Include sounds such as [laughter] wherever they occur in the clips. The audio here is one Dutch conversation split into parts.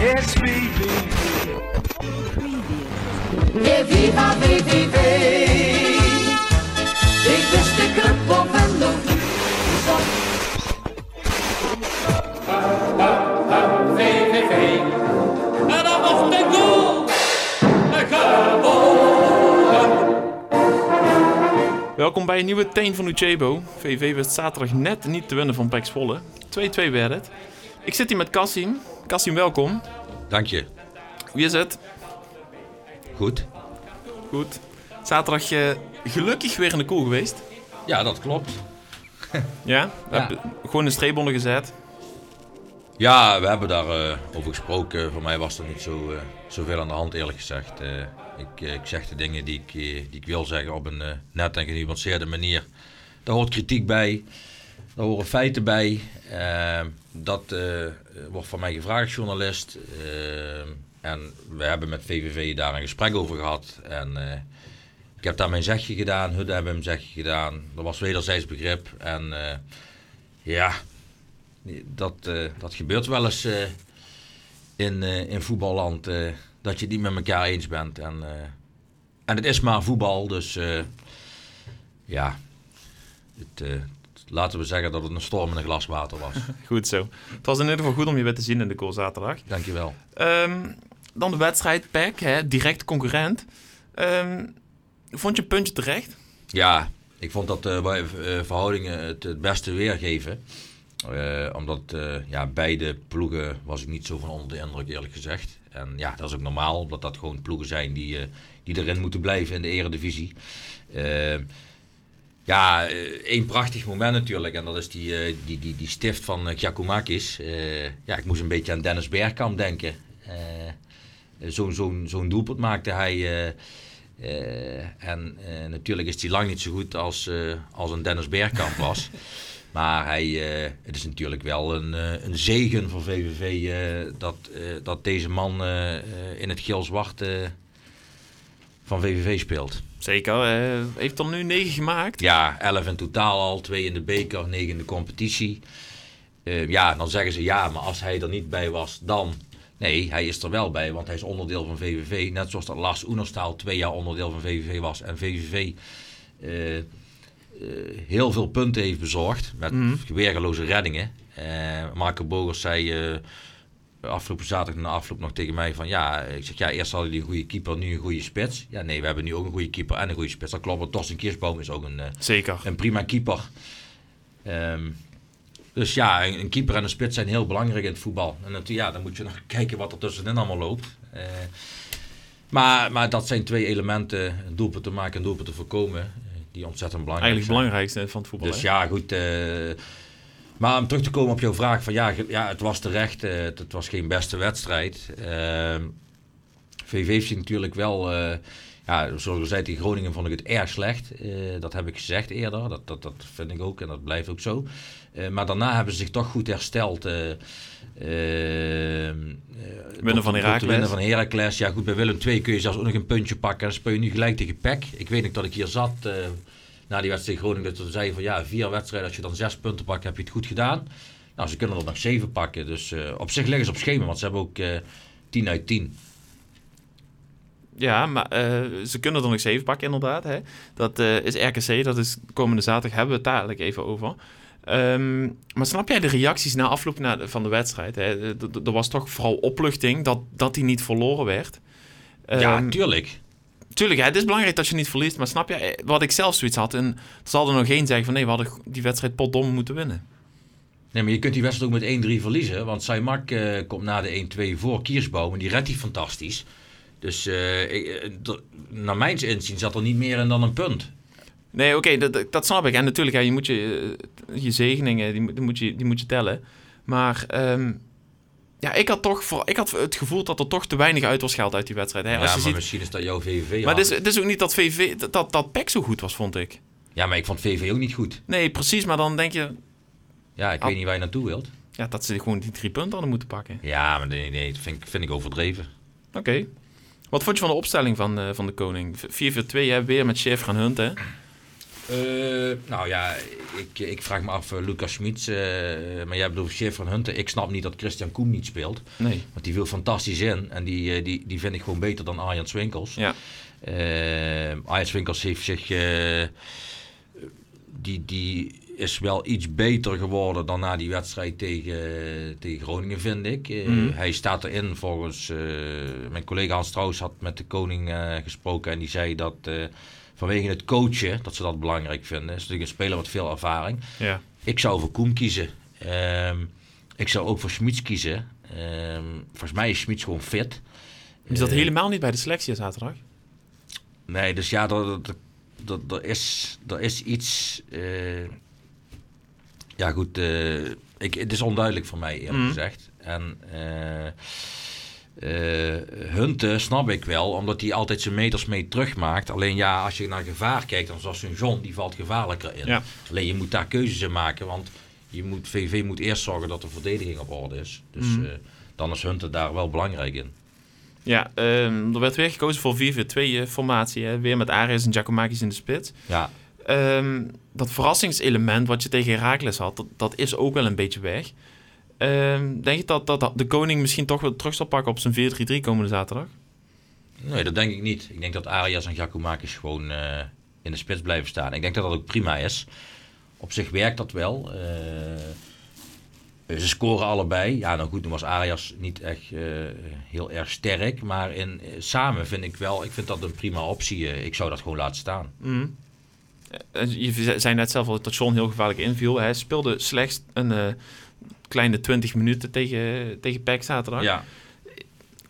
It's VVV. Weer viva VVV. Ik wist de club op en nog niet. VVV. En dat was de goal. Welkom bij een nieuwe Teen van Uchebo. VV wist zaterdag net niet te winnen van Pax Volle. 2-2 werd het. Ik zit hier met Cassim. Cassim, welkom. Dank je. Hoe is het? Goed. Goed. Zaterdag eh, gelukkig weer in de koel geweest. Ja, dat klopt. [laughs] Ja? We Ja. hebben gewoon een streeponder gezet. Ja, we hebben daar eh, over gesproken. Voor mij was er niet zo, eh, zoveel aan de hand, eerlijk gezegd. Ik, ik zeg de dingen die ik, die ik wil zeggen op een net en genuanceerde manier. Daar hoort kritiek bij. Daar horen feiten bij. Eh, dat eh, wordt van mij gevraagd, journalist. Eh, en we hebben met VVV daar een gesprek over gehad. En eh, ik heb daar mijn zegje gedaan. Hun hebben een zegje gedaan. Er was wederzijds begrip. En eh, ja, dat, dat gebeurt wel eens in, in voetballand. dat je het niet met elkaar eens bent. En, en het is maar voetbal, dus ja. Het, laten we zeggen dat het een storm in een glas water was. [laughs] Goed zo. Het was in ieder geval goed om je weer te zien in de kool zaterdag. Dankjewel. Ehm, dan de wedstrijd PEC, hè, direct concurrent. Ehm, vond je puntje terecht? Ja, ik vond dat de verhoudingen het, het beste weergeven. Eh, omdat eh, ja, beide ploegen was ik niet zo van onder de indruk eerlijk gezegd. En ja, dat is ook normaal, omdat dat gewoon ploegen zijn die, eh, die erin moeten blijven in de eredivisie. Eh, ja, eh, één prachtig moment natuurlijk. En dat is die, eh, die, die, die stift van uh, Giacomakis. Eh, ja, ik moest een beetje aan Dennis Bergkamp denken. Eh, Zo'n zo'n doelpunt maakte hij. eh, eh, en eh, natuurlijk is hij lang niet zo goed als, eh, als een Dennis Bergkamp was. [laughs] maar hij, eh, het is natuurlijk wel een, eh, een zegen voor VVV eh, dat, eh, dat deze man eh, eh, in het geel-zwart eh, van VVV speelt. Zeker. eh, heeft er nu negen gemaakt. Ja, 11 in totaal al, twee in de beker, negen in de competitie. Eh, ja, dan zeggen ze ja, maar als hij er niet bij was, dan. Nee, hij is er wel bij, want hij is onderdeel van VVV. Net zoals dat Lars Oenerstaal twee jaar onderdeel van VVV was. En VVV eh, eh, heel veel punten heeft bezorgd met weergeloze reddingen. Marco Bogers zei afgelopen zaterdag na afloop nog tegen mij van ja, ik zeg ja, eerst hadden die een goede keeper, nu een goede spits. Ja, nee, we hebben nu ook een goede keeper en een goede spits. Dat klopt, want Torsten Kirschbaum is ook een, eh, Zeker. een prima keeper. Ehm, dus ja, een een keeper en een spits zijn heel belangrijk in het voetbal. En natuurlijk, ja, dan moet je nog [laughs] kijken wat er tussenin allemaal loopt. Eh, maar, maar dat zijn twee elementen, een doelpunt te maken en doelpunt te voorkomen, eh, die ontzettend belangrijk Eigenlijk het zijn. belangrijkste van het voetbal. Dus hè? ja, goed. Maar om terug te komen op jouw vraag van ja, ja het was terecht. eh, het, het was geen beste wedstrijd. Ehm VV heeft zich natuurlijk wel... eh, ja, zoals ik zei, tegen Groningen vond ik het erg slecht. Eh, dat heb ik gezegd eerder. Dat, dat, dat vind ik ook en dat blijft ook zo. Maar daarna hebben ze zich toch goed hersteld. eh, ehm, eh, Winnen van Heracles. Winnen van Heracles. Ja goed, bij Willem II kun je zelfs ook nog een puntje pakken. Dan speel je nu gelijk tegen PEC. Ik weet nog dat ik hier zat na die wedstrijd Groningen. Dat ze zeiden van ja, vier wedstrijden. Als je dan zes punten pakt, heb je het goed gedaan. Nou, ze kunnen er nog zeven pakken. Dus eh, op zich liggen ze op schema. Want ze hebben ook eh 10 uit 10. Ja, maar eh, ze kunnen er nog zeven pakken inderdaad. Hè. Dat is RKC, dat is komende zaterdag, hebben we het dadelijk even over. Ehm, maar snap jij de reacties na afloop na de- van de wedstrijd? Hè? Er was toch vooral opluchting dat, dat die niet verloren werd. ja, Ehm, tuurlijk. Tuurlijk, het is belangrijk dat je niet verliest. Maar snap je wat ik zelf zoiets had? En er zal er nog geen zeggen van nee, we hadden die wedstrijd potdom moeten winnen. Nee, maar je kunt die wedstrijd ook met 1-3 verliezen. Want Saimak eh komt na de 1-2 voor Kiersboom. En die redt hij fantastisch. Dus eh, ik, eh, naar mijn inzien zat er niet meer in dan een punt. Nee, oké, dat, dat- dat snap ik. En natuurlijk, hè, je moet je, eh, je zegeningen, die, moet- die, moet je, die moet je tellen. Maar ehm, ja, ik had toch voor, ik had het gevoel dat er toch te weinig uit was gehaald uit die wedstrijd. Hè? ja, Als maar je ziet, misschien is dat jouw VVV. maar het is, het is ook niet dat VV, dat, dat, PEC zo goed was, vond ik. Ja, maar ik vond VV ook niet goed. Nee, precies, maar dan denk je Ja, ik weet niet waar je naartoe wilt. ja, dat ze gewoon die drie punten hadden moeten pakken. Ja, maar nee, nee dat vind ik, vind ik overdreven. Oké. Wat vond je van de opstelling van, eh, van de koning? 4-4-2, hè, weer met chef gaan hunten. Eh, nou ja, ik, ik vraag me af, eh, Lucas Schmid, maar jij bedoelt Chef van Hunter. Ik snap niet dat Christian Koen niet speelt. Nee. Want die viel fantastisch in. En die, eh, die, die vind ik gewoon beter dan Arjan Swinkels. Ja. Eh Arjan Swinkels heeft zich... eh, die, die is wel iets beter geworden dan na die wedstrijd tegen, tegen Groningen, vind ik. Eh, Mhm. Hij staat erin volgens... eh, mijn collega Hans Trouws had met de koning eh, gesproken. En die zei dat... Vanwege het coachen, dat ze dat belangrijk vinden. is natuurlijk een speler met veel ervaring. Ja. Ik zou voor Koen kiezen. Ehm, ik zou ook voor Schmitz kiezen. Ehm, volgens mij is Schmitz gewoon fit. Is dat Eh, helemaal niet bij de selectie zaterdag? Nee, dus ja, er, er is, er is iets. eh, ja, goed. eh, ik, het is onduidelijk voor mij, eerlijk Mhm. gezegd. En. Eh eh, Hunte snap ik wel, omdat hij altijd zijn meters mee terugmaakt. Alleen ja, als je naar gevaar kijkt, dan zoals een John, die valt gevaarlijker in. Ja. Alleen je moet daar keuzes in maken, want je moet, VV moet eerst zorgen dat de verdediging op orde is. Dus Mhm. eh, dan is Hunte daar wel belangrijk in. Ja, ehm, er werd weer gekozen voor 4-4-2-formatie. hè. Weer met Arias en Giacomakis in de spits. Ja, Ehm, dat verrassingselement wat je tegen Herakles had, dat, dat is ook wel een beetje weg. Ehm, denk je dat, dat de koning misschien toch wel terug zal pakken op zijn 4-3-3 komende zaterdag? Nee, dat denk ik niet. Ik denk dat Arias en Giacomakis gewoon eh, in de spits blijven staan. Ik denk dat dat ook prima is. Op zich werkt dat wel. Eh, ze scoren allebei. Ja, nou goed, toen was Arias niet echt eh, heel erg sterk. Maar in, samen vind ik wel, ik vind dat een prima optie. Ik zou dat gewoon laten staan. Eh, Je zei net zelf al dat John heel gevaarlijk inviel. Hij speelde slechts een kleine 20 minuten tegen, tegen PEC zaterdag. Ja.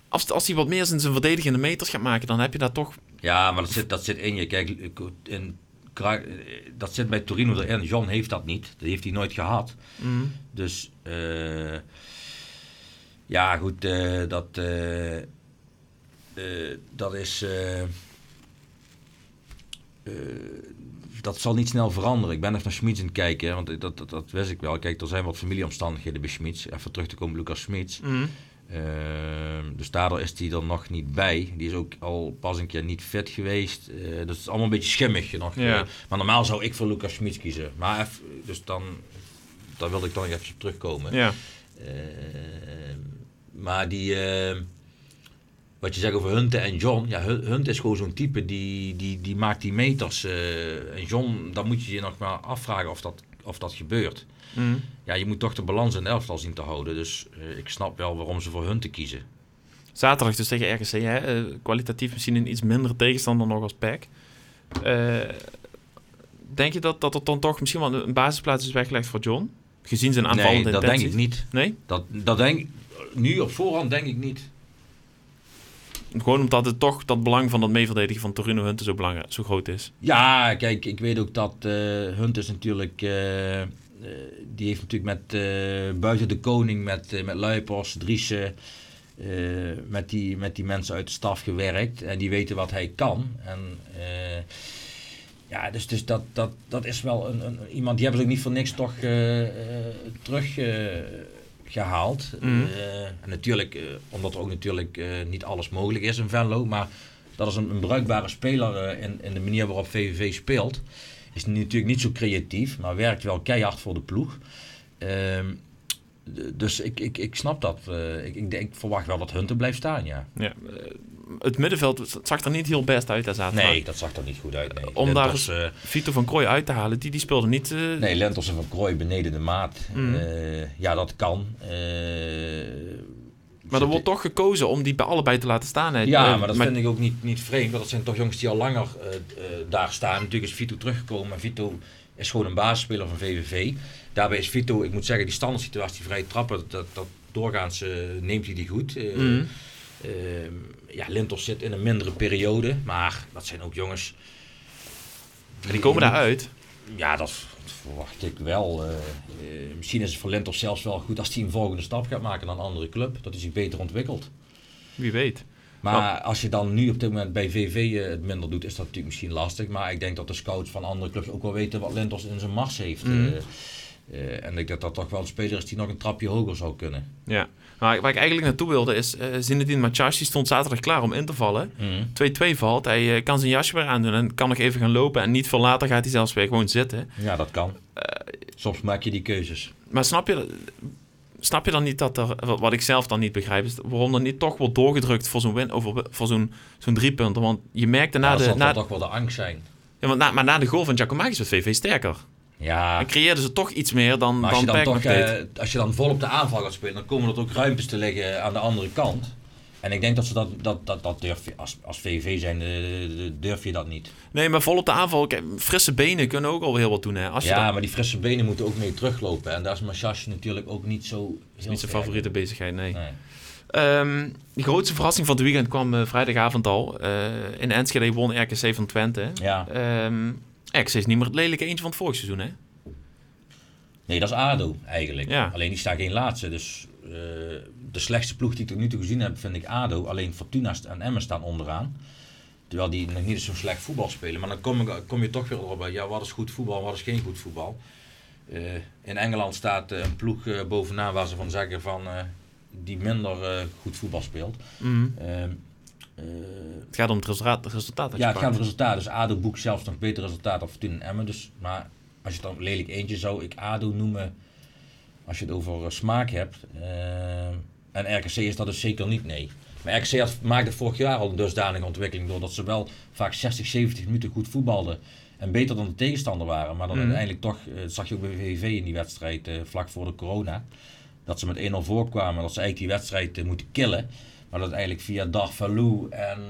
Als, als hij wat meer in zijn verdedigende meters gaat maken, dan heb je daar toch... ja, maar dat zit, dat zit in je. Kijk, in, eh, dat zit bij Torino erin. John heeft dat niet. Dat heeft hij nooit gehad. Mhm. Dus eh, ja, goed, eh, dat, dat is. Dat zal niet snel veranderen. Ik ben even naar Schmitz aan het kijken, want dat, dat, dat wist ik wel. Kijk, er zijn wat familieomstandigheden bij Schmitz. Even terug te komen, op Lucas Schmitz. Mhm. Ehm, dus daardoor is hij er nog niet bij. Die is ook al pas een keer niet fit geweest. Eh, dus het is allemaal een beetje schimmig nog. Ja. Eh, maar normaal zou ik voor Lucas Schmitz kiezen. Maar eff- dus dan, daar wilde ik dan even op terugkomen. Ja. Ehm, maar die, ehm, wat je zegt over Hunte en John. Ja, Hun- Hunte is gewoon zo'n type die, die, die maakt die meters. eh, en John, dan moet je je nog maar afvragen of dat, of dat gebeurt. Mhm. Ja, je moet toch de balans in de elftal zien te houden. Dus eh, ik snap wel waarom ze voor Hunte kiezen. Zaterdag dus tegen RKC. Hè? eh, kwalitatief misschien een iets mindere tegenstander nog als PEC. Eh, denk je dat, dat er dan toch misschien wel een basisplaats is weggelegd voor John? Gezien zijn aanvallende nee, dat denk ik niet. Nee? Dat, dat denk nu op voorhand denk ik niet. Gewoon omdat het toch dat belang van dat meeverdedigen van Torino Hunte zo, belangrijk, zo groot is. Ja, kijk, ik weet ook dat eh Hunt is natuurlijk... eh, eh, die heeft natuurlijk met buiten de koning, met, met Luipers, Driessen... met, die, met die mensen uit de staf gewerkt. En die weten wat hij kan. En ja, dus, dus dat, dat, dat is wel een, een, iemand... Die hebben ze ook niet voor niks toch terug... eh, gehaald. Mhm. Eh, en natuurlijk, eh, omdat er ook natuurlijk eh, niet alles mogelijk is in Venlo, maar dat is een, een bruikbare speler in, in de manier waarop VVV speelt. Is natuurlijk niet zo creatief, maar werkt wel keihard voor de ploeg. Ehm, dus ik, ik, ik snap dat. Ik, ik, denk- ik verwacht wel dat Hunter blijft staan, ja. Ja, het middenveld het zag er niet heel best uit daar zaterdag. Nee, dat zag er niet goed uit. Nee. Om daar eh, Vito van Krooi uit te halen, die, die speelde niet... eh, Nee, Lentos en Van Krooi beneden de maat. Mhm. Eh, ja, dat kan. Maar er wordt toch gekozen om die bij allebei te laten staan. Hè? Ja, maar dat vind ik ook niet, niet vreemd. Want dat zijn toch jongens die al langer daar staan. Natuurlijk is Vito teruggekomen. Maar Vito is gewoon een basisspeler van VVV. Daarbij is Vito, ik moet zeggen, die standaard situatie vrij trappen. Dat, dat doorgaans neemt hij die goed. Mhm. Eh, ja, Lintos zit in een mindere periode. Maar dat zijn ook jongens... Die komen daaruit. Ja, dat verwacht ik wel. Eh, eh, misschien is het voor Lintos zelfs wel goed als hij een volgende stap gaat maken naar een andere club. Dat hij zich beter ontwikkelt. Wie weet. Maar als je dan nu op dit moment bij VV eh, het minder doet, is dat natuurlijk misschien lastig. Maar ik denk dat de scouts van andere clubs ook wel weten wat Lentos in zijn mars heeft. Mhm. Eh, en ik denk dat dat toch wel een speler is die nog een trapje hoger zou kunnen. Ja. Maar waar ik eigenlijk naartoe wilde is, uh, Zinedine Machashi stond zaterdag klaar om in te vallen. 2-2 valt, hij eh, kan zijn jasje weer aandoen en kan nog even gaan lopen. En niet veel later gaat hij zelfs weer gewoon zitten. Ja, dat kan. Soms maak je die keuzes. Maar snap je, snap je dan niet dat er, wat- ik zelf dan niet begrijp, is waarom er niet toch wordt doorgedrukt voor zo'n win, over, voor zo'n zo'n drie punten? Want je merkte na Ja, dat de, zal na, toch wel de angst zijn. ja, want na, maar na de goal van Giacomakis was VV sterker. Ja, En creëerden ze toch iets meer dan, maar als je dan dan Peck toch, eh, als je dan vol op de aanval gaat spelen, dan komen er ook ruimtes te liggen aan de andere kant. En ik denk dat ze dat, dat, dat, dat durf je, als, als VV zijn, eh, durf je dat niet. Nee, maar vol op de aanval, kijk, frisse benen kunnen ook al heel wat doen. Hè. Als je Ja, dan, maar die frisse benen moeten ook mee teruglopen. En daar is Machashi natuurlijk ook niet zo is niet zijn favoriete bezigheid, nee. Ehm, de grootste verrassing van het weekend kwam eh, vrijdagavond al. In Enschede won RKC van Twente. Ja. Ehm RKC is niet meer het lelijke eentje van het vorig seizoen, hè? nee, dat is ADO eigenlijk. Ja. Alleen die staat geen laatste. Dus eh, de slechtste ploeg die ik tot nu toe gezien heb, vind ik ADO. Alleen Fortuna en Emmen staan onderaan. Terwijl die nog niet zo slecht voetbal spelen. Maar dan kom, ik, kom je toch weer erop bij, ja, wat is goed voetbal, wat is geen goed voetbal. Eh, in Engeland staat eh, een ploeg bovenaan waar ze van zeggen van, die minder goed voetbal speelt. Mhm. Ehm, eh, Het gaat om het resultaat, het resultaat dat ja, je het gaat om het resultaat. Dus ADO boekt zelfs nog beter resultaat dan Fortuna en Emmen. Dus, maar als je het dan lelijk eentje zou ik ADO noemen, als je het over eh, smaak hebt. Eh, en RKC is dat dus zeker niet, nee. Maar RKC had, maakte vorig jaar al een dusdanige ontwikkeling doordat ze wel vaak 60, 70 minuten goed voetbalden. En beter dan de tegenstander waren. Maar dan Mhm. uiteindelijk toch, dat zag je ook bij VVV in die wedstrijd vlak voor de corona. Dat ze met 1-0 voorkwamen. Dat ze eigenlijk die wedstrijd moeten killen. Maar dat eigenlijk via Darfalou en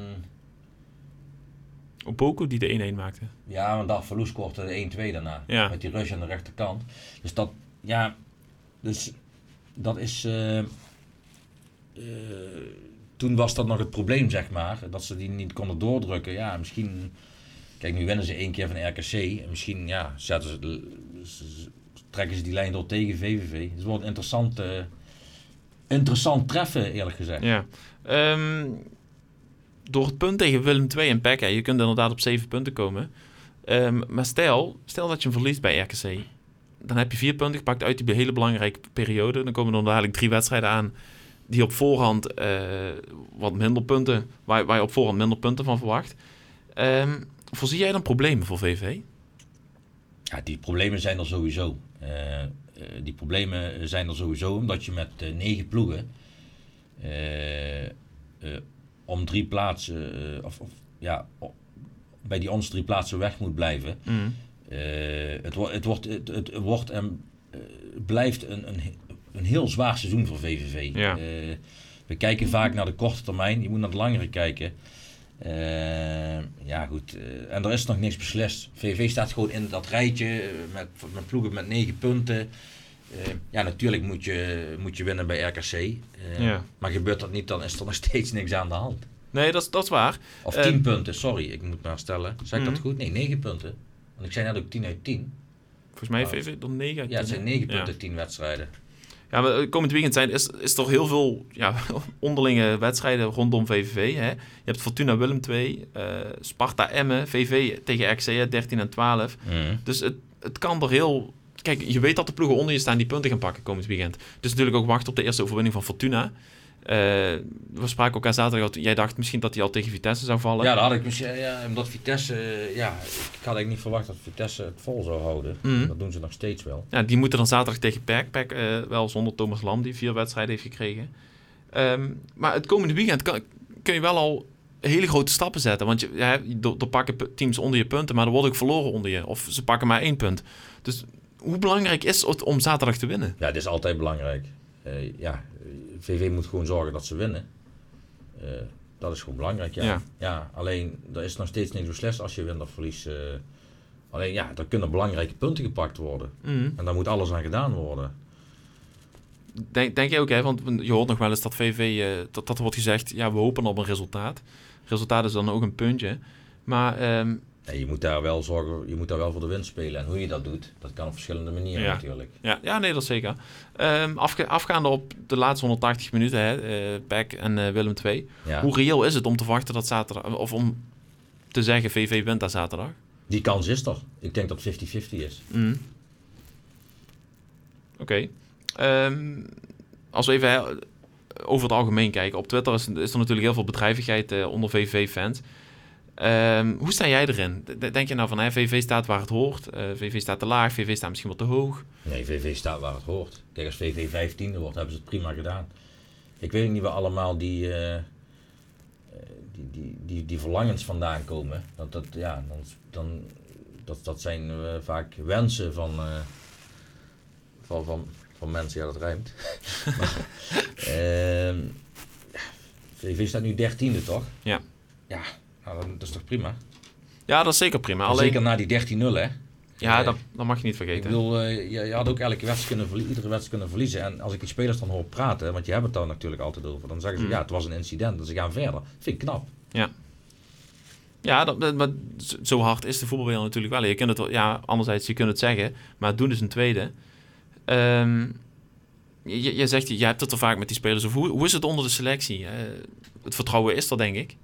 Opoku die de 1-1 maakte. Ja, want Dag Verloes scoorde de 1-2 daarna. Ja. Met die rush aan de rechterkant. Dus dat, ja, dus dat is. eh, eh, toen was dat nog het probleem, zeg maar. Dat ze die niet konden doordrukken. Ja, misschien. Kijk, nu winnen ze één keer van RKC. En misschien, ja, zetten ze, trekken ze die lijn door tegen VVV. Het wordt een interessant, eh, interessant treffen, eerlijk gezegd. Ja. Ehm, door het punt tegen Willem II en PEC, hè, je kunt inderdaad op 7 punten komen. Ehm, maar stel, stel dat je hem verliest bij RKC. Dan heb je vier punten gepakt uit die hele belangrijke periode. Dan komen er dadelijk drie wedstrijden aan die op voorhand eh, wat minder punten, waar, waar je op voorhand minder punten van verwacht. Ehm, voorzie jij dan problemen voor VV? Ja, die problemen zijn er sowieso. Eh, die problemen zijn er sowieso omdat je met eh, negen ploegen eh, eh, om drie plaatsen, eh, of, of ja, bij die ons drie plaatsen weg moet blijven. Mm. Eh, het, wo- het, wordt, het, het wordt en eh, blijft een, een, een heel zwaar seizoen voor VVV. Ja. Eh, we kijken vaak naar de korte termijn, je moet naar de langere kijken. Eh, ja, goed. eh, en er is nog niks beslist. VV staat gewoon in dat rijtje eh, met, met ploegen met negen punten. Eh, ja, natuurlijk moet je, moet je winnen bij RKC. Eh, Ja. Maar gebeurt dat niet, dan is er nog [laughs] steeds niks aan de hand. Nee, dat is, dat is waar. Of Eh, 10 punten, sorry, ik moet maar stellen. Zeg ik Mhm. dat goed? Nee, 9 punten. Want ik zei net ook 10 uit 10. Volgens mij Oh. heeft VV er 9 uit Ja, het 10, zijn hè? 9 Ja. punten, 10 wedstrijden. Ja, maar eh, komend weekend zijn, is, is er heel veel ja, [laughs] onderlinge wedstrijden rondom VVV. Hè? Je hebt Fortuna Willem 2, eh, Sparta Emmen, VV tegen RKC hè, 13 en 12. Dus het, het kan er heel... Kijk, je weet dat de ploegen onder je staan die punten gaan pakken komend weekend. Dus natuurlijk ook wachten op de eerste overwinning van Fortuna. Eh, we spraken elkaar zaterdag, dat jij dacht misschien dat hij al tegen Vitesse zou vallen. Ja, dat had ik misschien, ja, omdat Vitesse, eh, ja, ik had eigenlijk niet verwacht dat Vitesse het vol zou houden. Mhm. Dat doen ze nog steeds wel. Ja, die moeten dan zaterdag tegen PEC. PEC eh, wel zonder Thomas Lam, die vier wedstrijden heeft gekregen. Ehm, maar het komende weekend kan, kun je wel al hele grote stappen zetten. Want je, ja, er, pakken teams onder je punten, maar er wordt ook verloren onder je. Of ze pakken maar één punt. Dus hoe belangrijk is het om zaterdag te winnen? Ja, dit is altijd belangrijk. Eh, ja, eh, VV moet gewoon zorgen dat ze winnen. Eh, dat is gewoon belangrijk, ja. Ja. ja. alleen, er is nog steeds niks beslist als je wint of verliest. eh. alleen, ja, er kunnen belangrijke punten gepakt worden. Mhm. En daar moet alles aan gedaan worden. Denk, denk jij ook, hè? want je hoort nog wel eens dat VV, eh, dat, dat wordt gezegd, ja, we hopen op een resultaat. Resultaat is dan ook een puntje. Maar ehm, je moet daar wel zorgen, je moet daar wel voor de winst spelen. En hoe je dat doet, dat kan op verschillende manieren Ja. natuurlijk. Ja, ja, nee, dat zeker. Ehm, afge- afgaande op de laatste 180 minuten, hè, eh Beck en eh, Willem II. Ja. Hoe reëel is het om te verwachten dat zaterdag, of om te zeggen VV wint daar zaterdag? Die kans is er. Ik denk dat 50-50 is. Mhm. Oké. Ehm, als we even hè, over het algemeen kijken. Op Twitter is, is er natuurlijk heel veel bedrijvigheid eh, onder VV-fans. Ehm, hoe sta jij erin? Denk je nou van, hè, VV staat waar het hoort. eh, VV staat te laag, VV staat misschien wat te hoog. Nee, VV staat waar het hoort. Kijk, als VV 15e wordt, hebben ze het prima gedaan. Ik weet niet waar allemaal die, eh, eh, die, die, die, die verlangens vandaan komen. Dat, dat, ja, dan, dan, dat, dat zijn eh, vaak wensen van, eh, van, van, van mensen. Ja, dat rijmt. [laughs] maar, ehm, VV staat nu 13e, toch? Ja. Ja, nou, dan- dat is toch prima? Ja, dat is zeker prima. Alleen, Zeker na die 13-0, hè? ja, Eh, dat, dat mag je niet Ik vergeten. bedoel, eh, je, je had ook elke wedstrijd kunnen verlie- iedere wedstrijd kunnen verliezen. En als ik die spelers dan hoor praten, want je hebt het daar natuurlijk altijd over, dan zeggen ze Mm. ja, het was een incident en ze gaan verder. Vind ik knap. Ja, dat, dat- maar zo hard is de voetbalwereld natuurlijk wel. Je kunt het, ja, anderzijds, je kunt het zeggen, maar doen is een tweede. Ehm, je, je zegt, je hebt het er vaak met die spelers over. Hoe, hoe is het onder de selectie? Eh, het vertrouwen is er, denk ik.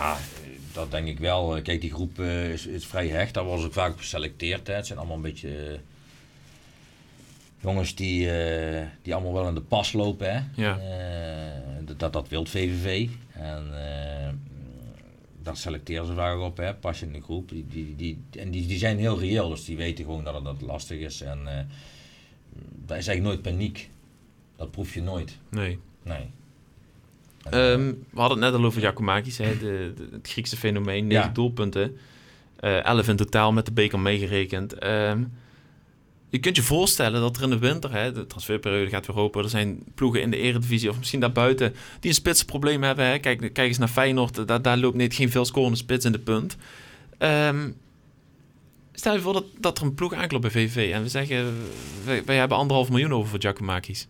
Ja, dat denk ik wel. Kijk, die groep eh, is, is vrij hecht. Daar worden ze ook vaak op geselecteerd. Hè. Het zijn allemaal een beetje eh, jongens die, eh, die allemaal wel in de pas lopen. Hè. Ja. Dat- dat, wil VVV. En daar selecteren ze vaak op. Hè. Pas je in de groep. Die, die, die, en die, die zijn heel reëel. Dus die weten gewoon dat het dat lastig is. En daar is eigenlijk nooit paniek. Dat proef je nooit. Nee. Nee. Ehm, we hadden het net al over Giacomakis, hè, de, de- het Griekse fenomeen. 9 Ja. doelpunten. eh 11 in totaal met de beker meegerekend. Ehm, je kunt je voorstellen dat er in de winter, hè, de transferperiode gaat weer open, er zijn ploegen in de eredivisie of misschien daarbuiten die een spitsprobleem hebben. Hè. Kijk, kijk eens naar Feyenoord, daar, daar loopt niet, geen veel scorende spits in de punt. Ehm, stel je voor dat, dat er een ploeg aanklopt bij VV en we zeggen, wij, wij hebben anderhalf miljoen over voor Giacomakis.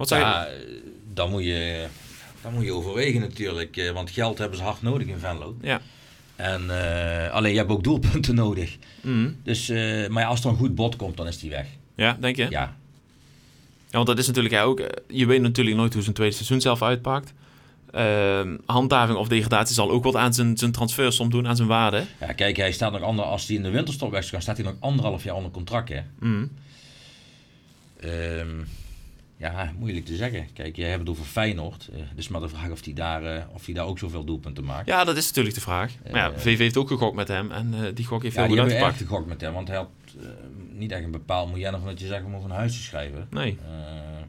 Wat ja, eh, dan moet je, dan moet je overwegen natuurlijk. eh, Want geld hebben ze hard nodig in Venlo. Ja. En, eh, alleen je hebt ook doelpunten nodig. Mhm. Dus, maar ja, als er een goed bod komt, dan is die weg. Ja, denk je? Ja, Ja, want dat is natuurlijk ja, ook. Je weet natuurlijk nooit hoe zijn tweede seizoen zelf uitpakt. Ehm, handhaving of degradatie zal ook wat aan zijn, zijn transfersom doen, aan zijn waarde. ja kijk, hij staat nog ander, als hij in de winterstop weg staat hij nog anderhalf jaar onder contract. Hè? Mhm. Ehm, ja, moeilijk te zeggen. Kijk, jij hebt het over Feyenoord. eh, dus maar de vraag of hij daar, eh, of daar ook zoveel doelpunten maakt. Ja, dat is natuurlijk de vraag. Maar ja, Eh, VV heeft ook gegokt met hem en eh, die gok heeft Ja, heel goed hebben erg uitgepakt. gegokt met hem, want hij had eh, niet echt een bepaald miljoen dat je zegt om over een huis te schrijven. Nee. Eh, eh,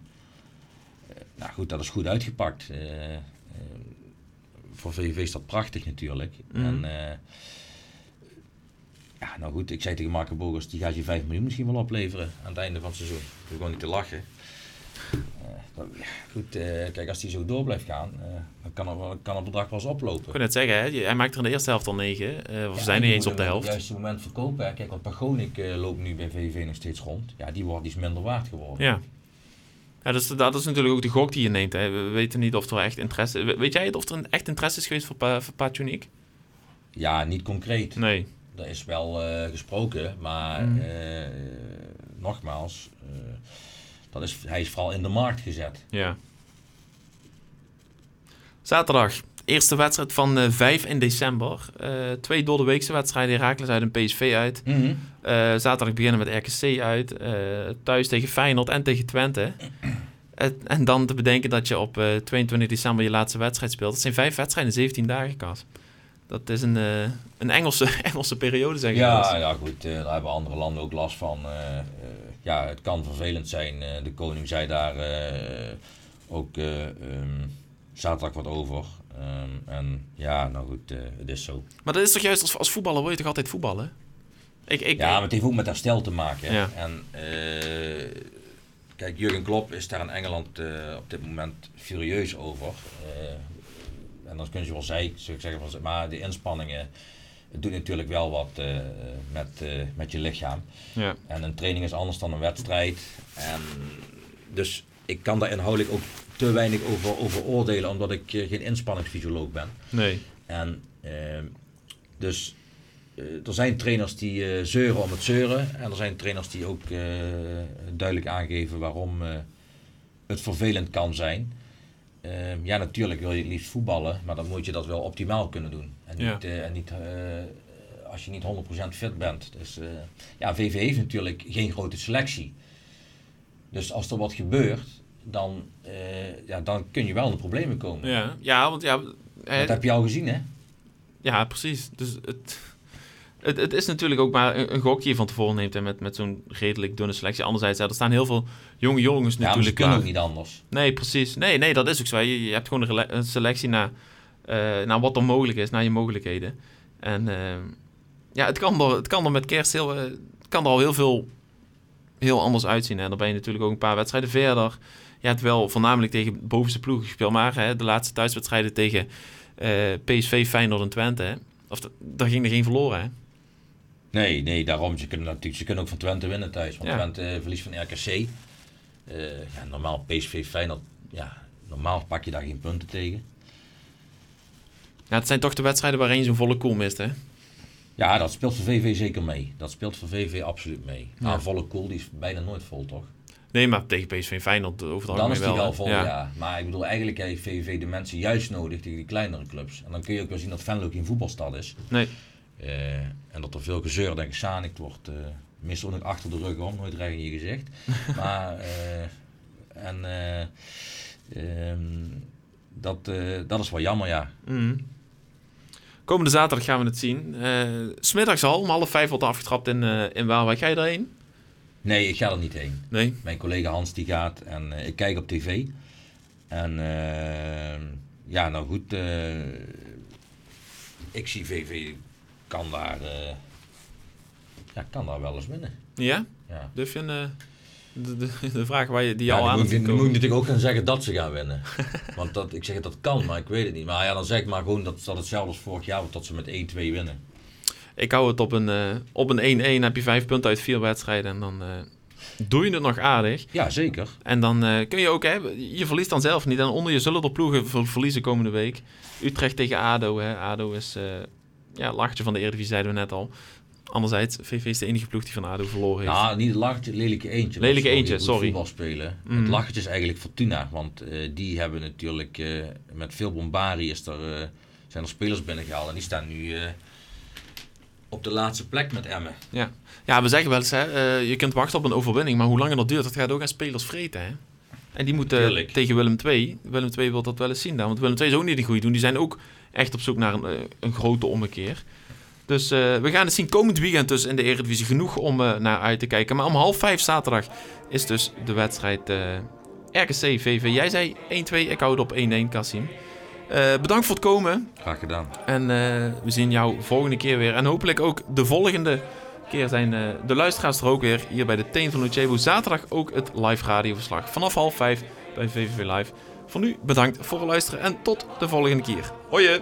nou goed, dat is goed uitgepakt. Eh, eh, voor VVV is dat prachtig natuurlijk. Mhm. En, eh, ja, nou goed, ik zei tegen Marco Bogers, die gaat je 5 miljoen misschien wel opleveren aan het einde van het seizoen. Ik gewoon niet te lachen. Ja, goed, eh, kijk, als die zo door blijft gaan, eh, dan kan, er, kan het bedrag wel eens oplopen. Ik kon net zeggen, hè, hij maakt er in de eerste helft al negen. of we Ja, zijn niet eens op de helft. het juiste moment verkopen. Hè. Kijk, want Pagonik loopt nu bij VV nog steeds rond. Ja, die, wordt, die is minder waard geworden. Ja. Ja, dus dat is natuurlijk ook de gok die je neemt. Hè. We weten niet of er echt interesse we- Weet jij het of er een echt interesse is geweest voor, Pa- voor? Ja, niet concreet. Nee. Er is wel gesproken, maar eh, nogmaals, dat is, hij is vooral in de markt gezet. Ja. Zaterdag, eerste wedstrijd van eh 5 in december. Eh, twee door de weekse wedstrijden, Herakles uit en PSV uit. Mhm. Eh, zaterdag beginnen met RKC uit. thuis tegen Feyenoord en tegen Twente. En dan te bedenken dat je op eh, 22 december je laatste wedstrijd speelt. Dat zijn vijf wedstrijden in 17 dagen, Kas. Dat is een, een Engelse, [laughs] Engelse periode, zeg ik Ja, ja, goed, daar hebben andere landen ook last van. Ja, het kan vervelend zijn. Eh, de koning zei daar eh, ook eh, ehm, zaterdag wat over. Ehm, en ja, nou goed, het is zo. Maar dat is toch juist, als, als voetballer wil je toch altijd voetballen? Ik, ik, Ja, maar het heeft ook met herstel te maken. Ja. En kijk, Jurgen Klopp is daar in Engeland op dit moment furieus over. En dan kun je wel zei- zou ik zeggen, van, maar de inspanningen, het doet natuurlijk wel wat eh, met, eh, met je lichaam. ja. En een training is anders dan een wedstrijd. En dus ik kan daar inhoudelijk ook te weinig over, over oordelen, omdat ik eh, geen inspanningsfysioloog ben. Nee. En ehm, dus er zijn trainers die zeuren om het zeuren. En er zijn trainers die ook duidelijk aangeven waarom het vervelend kan zijn. Ehm, ja, natuurlijk wil je het liefst voetballen, maar dan moet je dat wel optimaal kunnen doen. En Ja. niet, eh, en niet eh, als je niet 100% fit bent. Dus eh, ja, VV heeft natuurlijk geen grote selectie. Dus als er wat gebeurt, dan, ja, dan kun je wel in de problemen komen. Ja, ja want ja, Dat heb je al gezien, hè? ja precies. Dus het, het, het is natuurlijk ook maar een, een gok die je van tevoren neemt hè, met, met zo'n redelijk dunne selectie. Anderzijds, ja, er staan heel veel jonge jongens Ja, natuurlijk kunnen ook niet anders. Nee, precies. Nee, nee, dat is ook zo. Je, je hebt gewoon een, selectie naar, eh, naar wat er mogelijk is, naar je mogelijkheden. En eh, ja, het kan, er, het kan er met kerst heel, eh, kan er al heel veel heel anders uitzien. En dan ben je natuurlijk ook een paar wedstrijden verder. Je hebt wel voornamelijk tegen bovenste ploegen gespeeld, maar hè, de laatste thuiswedstrijden tegen PSV, Feyenoord en Twente, hè, of daar ging er geen verloren. Hè? Nee, nee, daarom. Ze kunnen, natuurlijk, ze kunnen ook van Twente winnen thuis. Want Ja. Twente eh, verliest van RKC. Eh, ja, normaal PSV Feyenoord, ja, normaal pak je daar geen punten tegen. Ja, het zijn toch de wedstrijden waarin je zo'n volle koel mist, hè? Ja, dat speelt voor VV zeker mee. Dat speelt voor VV absoluut mee. Ja. Nou, volle koel, die is bijna nooit vol, toch? Nee, maar tegen PSV en Feyenoord over het Dan is die wel. vol, ja. Maar ik bedoel, eigenlijk heeft VV de mensen juist nodig tegen die kleinere clubs. En dan kun je ook wel zien dat Venlo geen voetbalstad is. Nee, Eh, en dat er veel gezeurd en gesanikt wordt. eh meestal ook nog achter de rug om, nooit recht in je gezicht. [laughs] maar, eh, en eh, ehm, dat, dat is wel jammer, ja. Mhm. Komende zaterdag gaan we het zien. Smiddags al, om half vijf wordt afgetrapt in, in Waalwijk. Ga je erheen? Nee, ik ga er niet heen. Nee. Mijn collega Hans die gaat en ik kijk op tv. En ja, nou goed, ik zie VV kan daar, eh, ja, kan daar wel eens winnen. Ja? Ja. Durf je een, eh, de, de, de vraag waar je, die Ja, al aan moet, ik- moet natuurlijk ook gaan zeggen dat ze gaan winnen. [laughs] Want dat, ik zeg dat kan, maar ik weet het niet. Maar ja, dan zeg ik maar gewoon dat, dat hetzelfde als vorig jaar, dat ze met 1-2 winnen. Ik hou het op een, eh, op een 1-1. heb je vijf punten uit vier wedstrijden. En dan eh, doe je het nog aardig. Ja, zeker. En dan eh, kun je ook, hè, je verliest dan zelf niet. En onder je zullen er ploegen ver- verliezen komende week. Utrecht tegen ADO. Hè. ADO is, eh ja, lachtje van de Eredivisie, zeiden we net al. Anderzijds, VV is de enige ploeg die van ADO verloren heeft. Nou, niet het lachertje, lelijke eentje. Lelijke eentje, sorry. voetbal spelen. Mhm. Het lachertje is eigenlijk Fortuna. Want eh, die hebben natuurlijk eh, met veel bombari is er, eh, zijn er spelers binnengehaald. En die staan nu op de laatste plek met Emmen. Ja. ja, we zeggen wel eens, hè, je kunt wachten op een overwinning. Maar hoe langer dat duurt, dat gaat ook aan spelers vreten. Hè? En die moeten Tuurlijk. tegen Willem II. Willem II wil dat wel eens zien daar. Want Willem II is ook niet de goede doen. Die zijn ook echt op zoek naar een, eh, een grote ommekeer. Dus eh, we gaan het zien komend weekend dus in de Eredivisie. Genoeg om eh, naar uit te kijken. Maar om half vijf zaterdag is dus de wedstrijd eh, RKC VV. Jij zei 1-2, ik hou het op 1-1, Kassim. Eh, bedankt voor het komen. Graag gedaan. En we zien jou volgende keer weer. En hopelijk ook de volgende keer zijn eh, de luisteraars er ook weer hier bij de Teen van Lucebo. Zaterdag ook het live radioverslag vanaf half vijf bij VVV Live. Voor nu bedankt voor het luisteren en tot de volgende keer. Hoi! je.